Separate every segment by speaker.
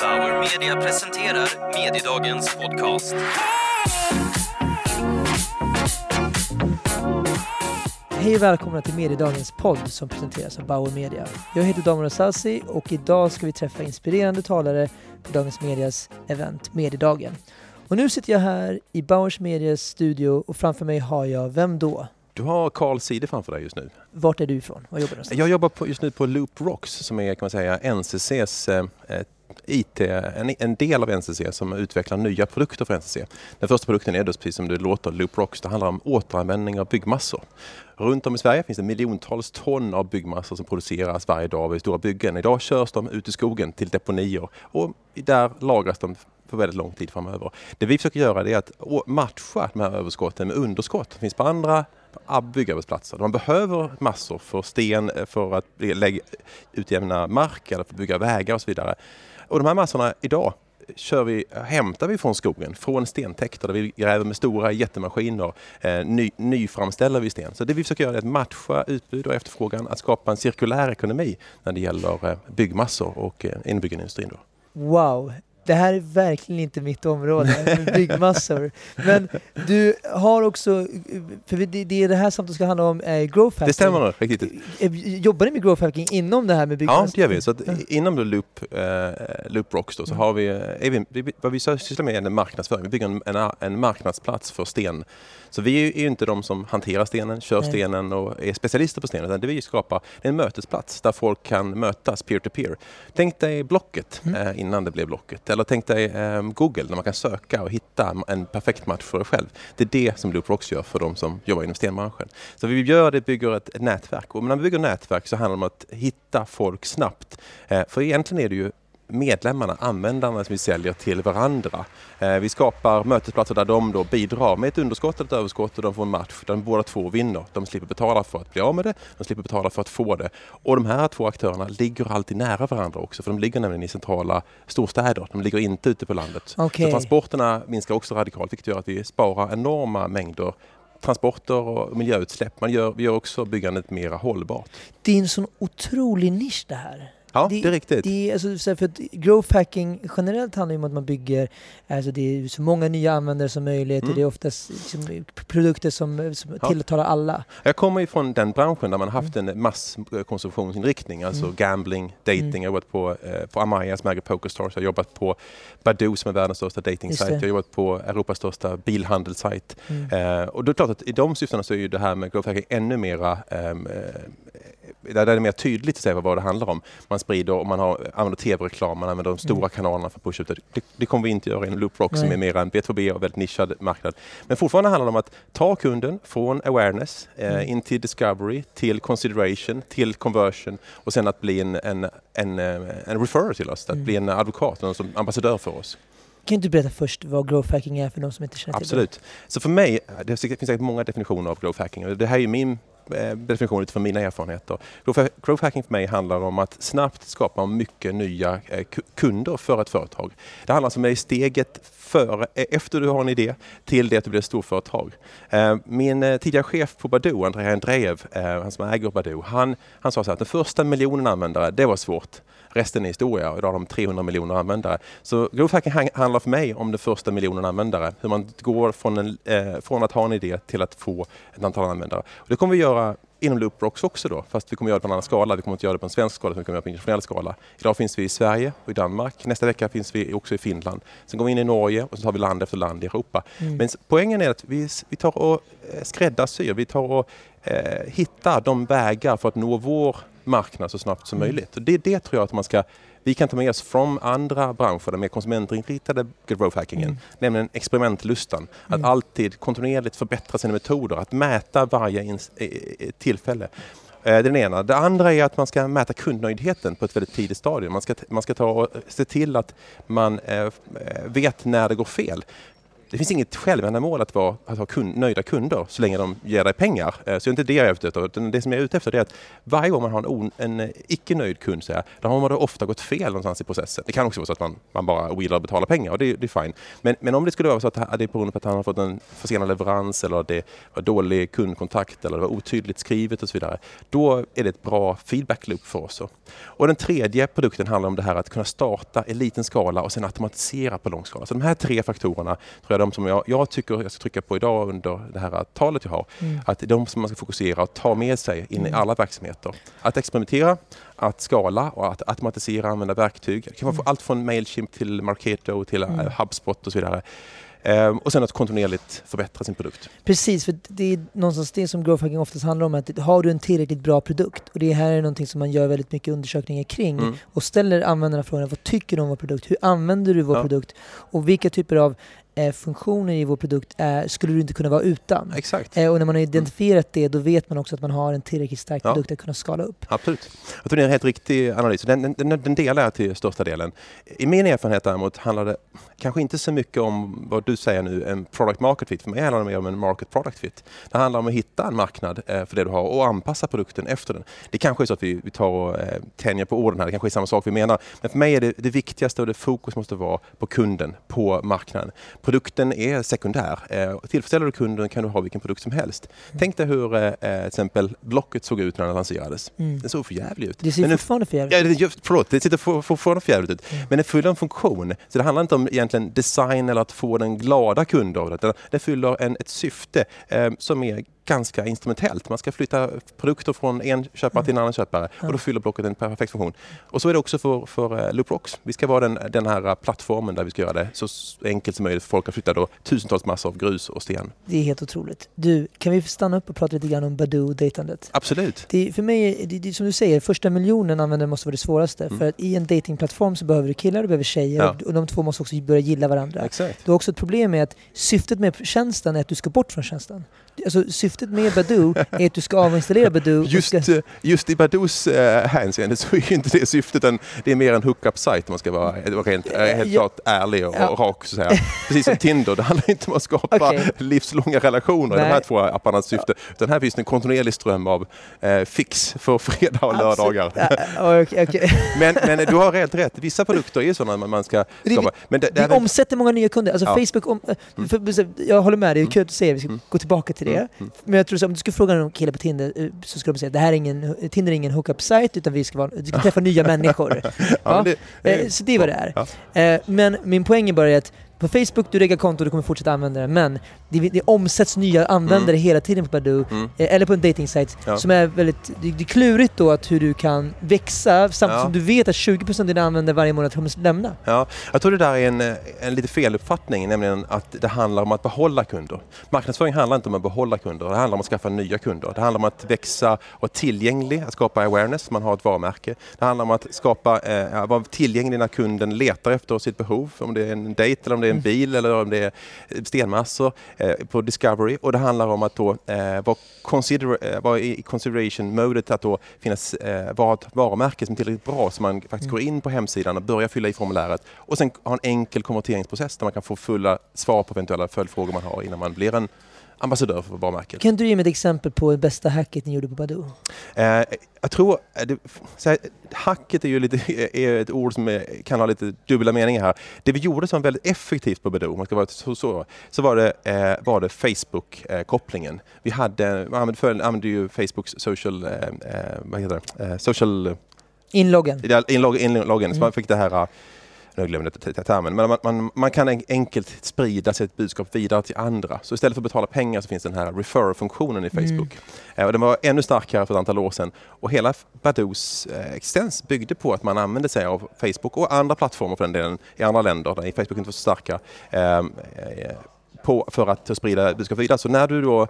Speaker 1: Bauer Media presenterar Mediedagens podcast.
Speaker 2: Hej och välkomna till Mediedagens podd som presenteras av Bauer Media. Jag heter Daniel Sassi och idag ska vi träffa inspirerande talare på Dagens Medias event Mediedagen. Och nu sitter jag här i Bauers Medias studio och framför mig har jag, vem då?
Speaker 3: Du har Carl Side framför dig just nu.
Speaker 2: Vart är du ifrån? Var jobbar du någonstans?
Speaker 3: Jag jobbar på, just nu på Loop Rocks som är kan man säga NCCs eh, IT, en, en, del av NCC som utvecklar nya produkter för NCC. Den första produkten är då precis som det låter, Loop Rocks. Det handlar om återanvändning av byggmassor. Runt om i Sverige finns det miljontals ton av byggmassor som produceras varje dag vid stora byggen. Idag körs de ut i skogen till deponier och där lagras de för väldigt lång tid framöver. Det vi försöker göra är att matcha de här överskotten med underskott som finns på andra byggarbetsplatser. Man behöver massor för sten eh, för att lägga, utjämna mark eller för att bygga vägar och så vidare. Och de här massorna idag kör vi, hämtar vi från skogen, från stentäkter där vi gräver med stora jättemaskiner. Eh, ny, nyframställer vi sten. Så det vi försöker göra är att matcha utbud och efterfrågan, att skapa en cirkulär ekonomi när det gäller eh, byggmassor och eh.
Speaker 2: Wow, det här är verkligen inte mitt område, byggmassor. Men du har också, för det är det här samtalet ska handla om eh, growth hacking.
Speaker 3: Det stämmer nog, riktigt.
Speaker 2: Eh, jobbar ni med growth hacking inom det här med byggmassor?
Speaker 3: Ja, det gör vi. Så att inom Loop, eh, Loop Rocks då, så har vi, är vi, vad vi sysslar med är en marknadsföring. Vi bygger en, en, en marknadsplats för sten så vi är ju inte de som hanterar stenen, kör Nej. stenen och är specialister på stenen. Utan det vi skapar är en mötesplats där folk kan mötas peer-to-peer. -peer. Tänk dig Blocket mm. eh, innan det blev Blocket. Eller tänk dig eh, Google där man kan söka och hitta en perfekt match för dig själv. Det är det som Loop Rocks gör för de som jobbar inom stenbranschen. Så vi gör det, bygger ett, ett nätverk. Och när vi bygger nätverk så handlar det om att hitta folk snabbt. Eh, för egentligen är det ju medlemmarna, användarna som vi säljer till varandra. Eh, vi skapar mötesplatser där de då bidrar med ett underskott eller ett överskott och de får en match där båda två vinner. De slipper betala för att bli av med det, de slipper betala för att få det. Och de här två aktörerna ligger alltid nära varandra också för de ligger nämligen i centrala storstäder. De ligger inte ute på landet.
Speaker 2: Okay.
Speaker 3: Så transporterna minskar också radikalt vilket gör att vi sparar enorma mängder transporter och miljöutsläpp. Man gör, vi gör också byggandet mer hållbart.
Speaker 2: Det är en sån otrolig nisch det här.
Speaker 3: Ja, det, det är riktigt.
Speaker 2: Det, alltså, för growth hacking generellt handlar ju om att man bygger alltså det är så många nya användare som möjligt mm. och det är oftast liksom, produkter som, som ja. tilltalar alla.
Speaker 3: Jag kommer ju från den branschen där man haft mm. en masskonsumtionsinriktning, alltså mm. gambling, dating. Mm. Jag har jobbat på, eh, på Amaya som äger Pokerstars, jag har jobbat på Badoo som är världens största datingsajt, jag har jobbat på Europas största bilhandelssajt. Mm. Eh, och det är klart att i de syftena så är ju det här med growth hacking ännu mera ehm, eh, där är det mer tydligt att säga vad det handlar om. Man sprider och man har, använder tv-reklam, man använder de stora mm. kanalerna för att pusha ut det. det. det. kommer vi inte göra inom Loop Rock Nej. som är mer en B2B och väldigt nischad marknad. Men fortfarande handlar det om att ta kunden från awareness eh, mm. in till discovery, till consideration, till conversion och sen att bli en, en, en, eh, en referrer till oss, att mm. bli en advokat, en ambassadör för oss.
Speaker 2: Kan du berätta först vad growth hacking är för de som inte känner
Speaker 3: till det? Absolut. Så för mig, det finns säkert många definitioner av growth hacking. Det här är min Eh, Eh, definition utifrån mina erfarenheter. Growth hacking för mig handlar om att snabbt skapa mycket nya eh, kunder för ett företag. Det handlar alltså om steget före, e- efter du har en idé till det att du blir ett storföretag. Eh, min tidigare chef på Badoo, Andrea Andreev, han som äger Badoo, han, han sa så att den första miljonen användare, det var svårt. Resten är historia och idag har de 300 miljoner användare. Så growth hacking handlar för mig om den första miljonen användare. Hur man går från, en, eh, från att ha en idé till att få ett antal användare. Och det kommer vi göra inom Looprocks också då, fast vi kommer göra det på en annan skala. Vi kommer inte göra det på en svensk skala, utan vi kommer göra det på en internationell skala. Idag finns vi i Sverige och i Danmark. Nästa vecka finns vi också i Finland. Sen går vi in i Norge och så tar vi land efter land i Europa. Mm. Men poängen är att vi, vi tar och eh, skräddarsyr, vi tar och eh, hittar de vägar för att nå vår marknad så snabbt som möjligt. Det, det tror jag att man ska vi kan ta med oss från andra branscher, den mer konsumentinriktade growth hackingen, mm. nämligen experimentlustan. Att mm. alltid kontinuerligt förbättra sina metoder, att mäta varje tillfälle. Eh, det är den ena. Det andra är att man ska mäta kundnöjdheten på ett väldigt tidigt stadium. Man ska, man ska ta och se till att man eh, vet när det går fel det finns inget självändamål att, vara, att ha kund, nöjda kunder så länge de ger dig pengar. Eh, så det är inte det jag är ute efter. Det som jag är ute efter är att varje gång man har en, on, en eh, icke nöjd kund så här, då har man då ofta gått fel någonstans i processen. Det kan också vara så att man, man bara ogillar att betala pengar och det, det är fine. Men, men om det skulle vara så att det är beroende på att han har fått en försenad leverans eller att det var dålig kundkontakt eller det var otydligt skrivet och så vidare. Då är det ett bra feedback loop för oss. Och den tredje produkten handlar om det här att kunna starta i liten skala och sen automatisera på lång skala. Så de här tre faktorerna tror jag de som jag, jag tycker jag ska trycka på idag under det här talet jag har. Mm. Att de som man ska fokusera och ta med sig in i mm. alla verksamheter. Att experimentera, att skala och att automatisera, använda verktyg. Det kan vara mm. allt från Mailchimp till Marketo till mm. HubSpot och så vidare. Ehm, och sen att kontinuerligt förbättra sin produkt.
Speaker 2: Precis, för det är någonstans det som growth hacking oftast handlar om. Att har du en tillräckligt bra produkt, och det här är någonting som man gör väldigt mycket undersökningar kring, mm. och ställer användarna frågan vad tycker du om vår produkt? Hur använder du vår ja. produkt? Och vilka typer av eh, funktioner i vår produkt skulle du inte kunna vara utan.
Speaker 3: Exakt.
Speaker 2: Eh, och när man har identifierat det, då vet man också att man har en tillräckligt stark ja. produkt att kunna skala upp.
Speaker 3: Absolut. Jag tror det är en helt riktig analys. Den, den, den delar jag till största delen. I min erfarenhet däremot handlar det kanske inte så mycket om vad du säger nu, en product market fit. För mig handlar det mer om en market product fit. Det handlar om att hitta en marknad eh, för det du har och anpassa produkten efter den. Det kanske är så att vi, vi tar och eh, tänjer på orden här, det kanske är samma sak vi menar. Men för mig är det, det viktigaste och det fokus måste vara på kunden, på marknaden. Produkten är sekundär. Eh, tillfredsställer du kunden kan du ha vilken produkt som helst. Mm. Tänk dig hur eh, till exempel Blocket såg ut när det lanserades. Mm. Den såg för jävligt ut.
Speaker 2: Det ser fortfarande för jävligt
Speaker 3: ut. Ja, förlåt, det ser fortfarande för jävligt ut. Mm. Men det fyller en funktion. Så det handlar inte om egentligen design eller att få den glada kunden av det. Det fyller en, ett syfte eh, som är ganska instrumentellt. Man ska flytta produkter från en köpare till en annan köpare och då fyller blocket en perfekt funktion. Och så är det också för, för uh, LoopRocks. Vi ska vara den, den här plattformen där vi ska göra det så enkelt som möjligt för folk att flytta då tusentals massor av grus och sten.
Speaker 2: Det är helt otroligt. Du, kan vi stanna upp och prata lite grann om Badoo-datandet?
Speaker 3: Absolut.
Speaker 2: Det, för mig, det, det, som du säger, första miljonen användare måste vara det svåraste. Mm. För att i en datingplattform så behöver du killar och behöver tjejer ja. och de två måste också börja gilla varandra.
Speaker 3: Exakt.
Speaker 2: Du har också ett problem med att syftet med tjänsten är att du ska bort från tjänsten alltså, syftet med Badoo är att du ska avinstallera Badoo.
Speaker 3: Just, ska... Eh, just i Badoos äh, hänseende så är inte det syftet, en, det är mer en hookup site om man ska vara rent, äh, helt ja. klart ärlig och, ja. rak. Så säga. Precis som Tinder, det handlar inte om att skapa okay. livslånga relationer i de här två apparnas syfte. Utan här finns det en kontinuerlig ström av äh, fix för fredag och lördagar.
Speaker 2: okay, okay.
Speaker 3: men, men du har helt rätt, vissa produkter är sådana man ska skapa. Men
Speaker 2: det, det, vi omsätter många nya kunder. Alltså Facebook, om, mm. för, jag håller med dig, det är kul att säga, vi ska mm. gå tillbaka till det. Mm. mm. Men jag tror att om du skulle fråga någon kille på Tinder eh, så skulle de säga att det här är ingen, Tinder är ingen hookup-sajt utan vi ska, vara, vi ska träffa nya människor. Ja, det, det, eh, så det är vad det är. Ja. Eh, men min poäng är bara att på Facebook, du reggar konto, du kommer fortsätta använda det, men det, det omsätts nya användare mm. hela tiden på Badoo, mm. eh, eller på en dating-sajt, ja. som är väldigt, det, det, är klurigt då att hur du kan växa samtidigt ja. som du vet att 20% av dina användare varje månad kommer lämna.
Speaker 3: Ja, jag tror det där är en, eh, en lite feluppfattning, nämligen att det handlar om att behålla kunder. Marknadsföring handlar inte om att behålla kunder, det handlar om att skaffa nya kunder. Det handlar om att växa och vara tillgänglig, att skapa awareness, man har ett varumärke. Det handlar om att skapa, eh, vara tillgänglig när kunden letar efter sitt behov, om det är en dejt eller om det är en bil eller om det är stenmassor eh, på Discovery. Och det handlar om att då eh, vara, consider eh, vara i consideration-modet, att då finnas, eh, vara ett varumärke som är tillräckligt bra så man faktiskt mm. går in på hemsidan och börjar fylla i formuläret och sen ha en enkel konverteringsprocess där man kan få fulla svar på eventuella följdfrågor man har innan man blir en ambassadör för varumärket.
Speaker 2: Kan du ge mig ett exempel på det bästa hacket ni gjorde på Badoo?
Speaker 3: Eh, jag tror... Eh, det, här, hacket är ju lite, är ett ord som är, kan ha lite dubbla meningar här. Det vi gjorde som väldigt effektivt på Badoo, man ska vara så, så, så var det, eh, var det Facebook-kopplingen. Vi hade, man använde, använde ju Facebooks social... Eh, eh, vad heter det? Eh, social...
Speaker 2: Inloggen.
Speaker 3: Inloggen, inloggen. Mm. så man fick det här nu glömde jag termen, men man, man, man, kan enkelt sprida sitt budskap vidare till andra. Så istället för att betala pengar så finns den här refer-funktionen i mm. Facebook. Mm. och den var ännu starkare för ett antal år sedan. Och hela Badoos eh, existens byggde på att man använde sig av Facebook och andra plattformar för den delen i andra länder där Facebook inte var så starka eh, på, för att sprida budskap vidare. Så när du då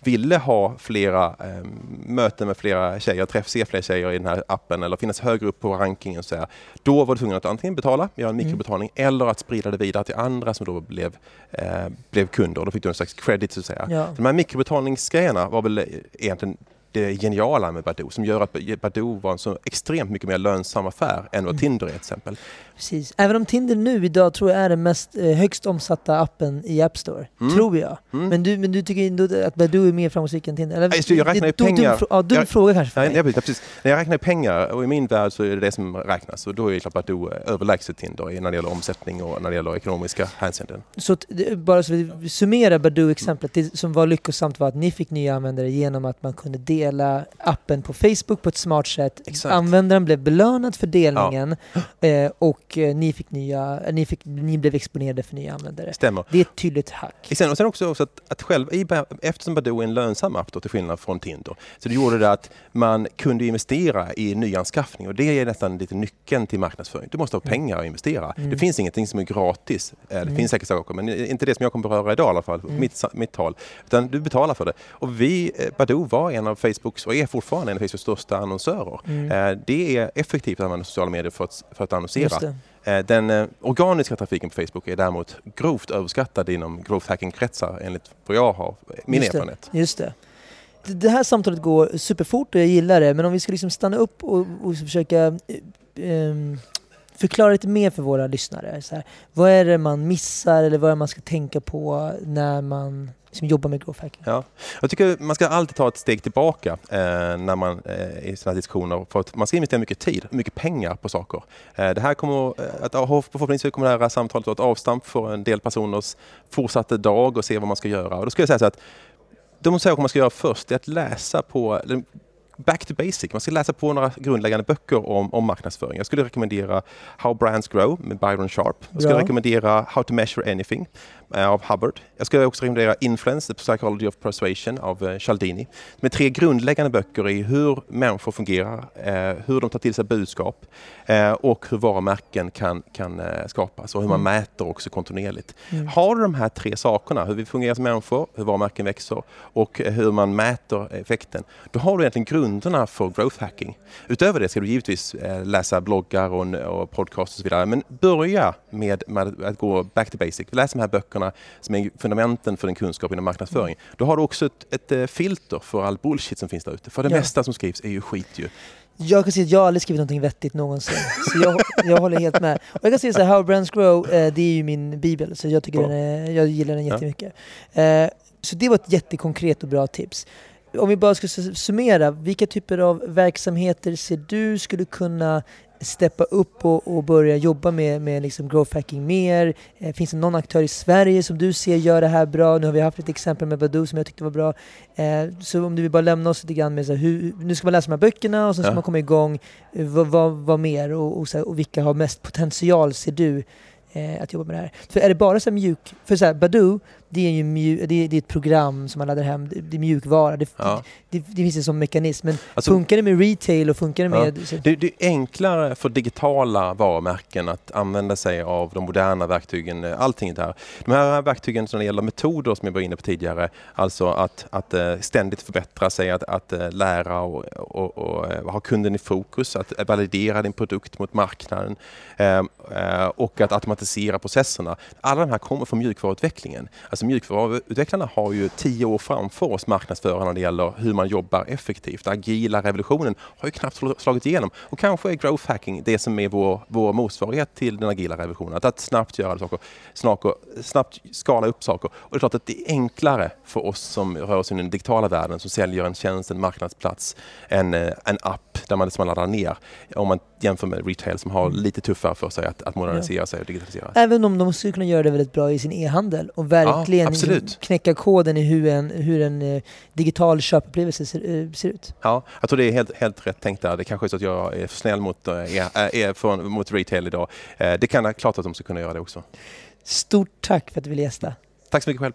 Speaker 3: ville ha flera eh, möten med flera tjejer, träff, se fler tjejer i den här appen eller finnas högre upp på rankingen, så här, då var du tvungen att antingen betala, göra en mm. mikrobetalning, mm. eller att sprida det vidare till andra som då blev, eh, blev kunder. Då fick du en slags credit så att säga. Ja. De här mikrobetalningsgrejerna var väl egentligen det geniala med Badoo som gör att Badoo var en så extremt mycket mer lönsam affär än vad mm. Tinder är till exempel.
Speaker 2: Precis. Även om Tinder nu idag tror jag är den mest eh, högst omsatta appen i App Store.
Speaker 3: Mm.
Speaker 2: Tror jag.
Speaker 3: Mm.
Speaker 2: Men, du, men du tycker ändå att Badoo är mer framgångsrik än Tinder? Eller,
Speaker 3: Nej, jag räknar ju pengar.
Speaker 2: Dum, ja, dum
Speaker 3: Jag-
Speaker 2: fråga kanske för
Speaker 3: Nej,
Speaker 2: mig.
Speaker 3: ja, precis. När jag räknar pengar, och i min värld så är det det som räknas. Och då är det klart att du är överlägset Tinder när det gäller omsättning och när det gäller ekonomiska hänseenden.
Speaker 2: Så bara så vi summerar Badoo-exemplet, det som var lyckosamt var att ni fick nya användare genom att man kunde dela appen på Facebook på ett smart sätt.
Speaker 3: Exakt.
Speaker 2: Användaren blev belönad för delningen eh, och eh, ni, fick nya, eh, ni, fick, ni blev exponerade för nya användare.
Speaker 3: Stämmer.
Speaker 2: Det är ett tydligt hack.
Speaker 3: Sen, och sen också, också att, att själv, eftersom Badoo är en lönsam app då, till skillnad från Tinder, så det gjorde det att man kunde investera i nyanskaffning och det är nästan lite nyckeln till marknadsföring. Du måste ha pengar att investera.
Speaker 2: Mm.
Speaker 3: Det finns ingenting som är gratis. Eh, Det
Speaker 2: Mm.
Speaker 3: finns säkert saker, men inte det som jag kommer beröra idag i alla fall,
Speaker 2: Mm.
Speaker 3: mitt, mitt tal. Utan du betalar för det. Och vi, Badoo var en av Facebooks, och är fortfarande en av Facebooks största annonsörer.
Speaker 2: Mm.
Speaker 3: Det är effektivt att använda sociala medier för att, för att annonsera.
Speaker 2: Just.
Speaker 3: Eh, Den eh, organiska trafiken på Facebook är däremot grovt överskattad inom growth hacking-kretsar enligt vad jag har, min
Speaker 2: Just det.
Speaker 3: erfarenhet.
Speaker 2: Just det. Det- Det här samtalet går superfort och jag gillar det, men om vi ska liksom stanna upp och, och försöka eh, ehm, förklara lite mer för våra lyssnare. Så här, vad är det man missar eller vad är det man ska tänka på när man som jobbar med growth hacking?
Speaker 3: Ja. Jag tycker man ska alltid ta ett steg tillbaka eh, när man eh, i sådana här diskussioner för att man ska investera mycket tid, mycket pengar på saker. Eh, det här kommer eh, att förhoppningsvis kommer det här samtalet vara ett avstamp för en del personers fortsatta dag och se vad man ska göra. Och då skulle jag säga så att de saker man ska göra först är att läsa på Back to basic. Man ska läsa på några grundläggande böcker om, om marknadsföring. Jag skulle rekommendera How Brands Grow med Byron Sharp. Jag skulle
Speaker 2: Bra.
Speaker 3: rekommendera How to Measure Anything eh, av Hubbard. Jag skulle också rekommendera Influence, The Psychology of Persuasion av eh, Cialdini. Med tre grundläggande böcker i hur människor fungerar, eh, hur de tar till sig budskap eh, och hur varumärken kan, kan skapas och hur man
Speaker 2: Mm.
Speaker 3: mäter också kontinuerligt.
Speaker 2: Mm.
Speaker 3: Har du de här tre sakerna, hur vi fungerar som människor, hur varumärken växer och hur man mäter effekten, då har du egentligen grunderna för growth hacking. Utöver det ska du givetvis eh, läsa bloggar och, och podcast och så vidare, men börja med, med att gå back to basic. Läs de här böckerna som är fundamenten för din kunskap inom marknadsföring. Då har du också ett, ett eh, filter för all bullshit som finns där ute. För det
Speaker 2: Ja.
Speaker 3: mesta som skrivs är ju skit ju.
Speaker 2: Jag kan säga att jag aldrig skrivit någonting vettigt någonsin. Så jag, jag håller helt med. Och jag kan säga så här, How Brands Grow, eh, det är ju min bibel. Så jag, tycker är, jag gillar den
Speaker 3: Ja.
Speaker 2: jättemycket. Eh, så det var ett jättekonkret och bra tips. Om vi bara ska summera, vilka typer av verksamheter ser du skulle kunna steppa upp och, och börja jobba med, med liksom growth hacking mer? Eh, finns det någon aktör i Sverige som du ser gör det här bra? Nu har vi haft ett exempel med Badoo som jag tyckte var bra. Eh, så om du vill bara lämna oss lite grann med så här, hur, nu ska man läsa de här böckerna och sen ska
Speaker 3: Ja.
Speaker 2: man komma igång. Eh, vad, vad, vad mer och, och, här, och vilka har mest potential ser du eh, att jobba med det här? För är det bara så här mjuk... För så här, Badoo, det är ju mju, det, är, det är ett program som man laddar hem, det, det är mjukvara. Det,
Speaker 3: Ja.
Speaker 2: det, det finns en sån mekanism. Men
Speaker 3: Alltså,
Speaker 2: funkar det med retail och funkar det
Speaker 3: Ja.
Speaker 2: med... Så,
Speaker 3: Det, det är enklare för digitala varumärken att använda sig av de moderna verktygen, eh, allting där. De här verktygen som det gäller metoder som jag var inne på tidigare, alltså att, att eh, ständigt förbättra sig, att, att eh, lära och, och, och ha kunden i fokus, att validera din produkt mot marknaden och att automatisera processerna. Alla de här kommer från mjukvaruutvecklingen. Alltså mjukvaruutvecklarna har ju tio år framför oss marknadsförarna när det gäller hur man jobbar effektivt. Agila revolutionen har ju knappt sl- slagit igenom och kanske är growth hacking det som är vår, vår motsvarighet till den agila revolutionen. Att, att snabbt göra saker, snabbt skala upp saker. Och det är klart att det är enklare för oss som rör oss i den digitala världen som säljer en tjänst, en marknadsplats, en, eh, en app där man, som man laddar ner. Om man jämför med retail som har lite tuffare för sig att, att modernisera sig och digitalisera.
Speaker 2: Även om de skulle kunna göra det väldigt bra i sin e-handel och verkligen
Speaker 3: Ja,
Speaker 2: liksom knäcka koden i hur en, hur en eh, digital köpupplevelse ser, eh, ser ut.
Speaker 3: Ja, jag tror det är helt, helt rätt tänkt där. Det kanske är så att jag är för snäll mot, är, är från, mot retail idag. Eh, Det kan klart att de ska kunna göra det också.
Speaker 2: Stort tack för att du ville gästa.
Speaker 3: Tack så mycket själv.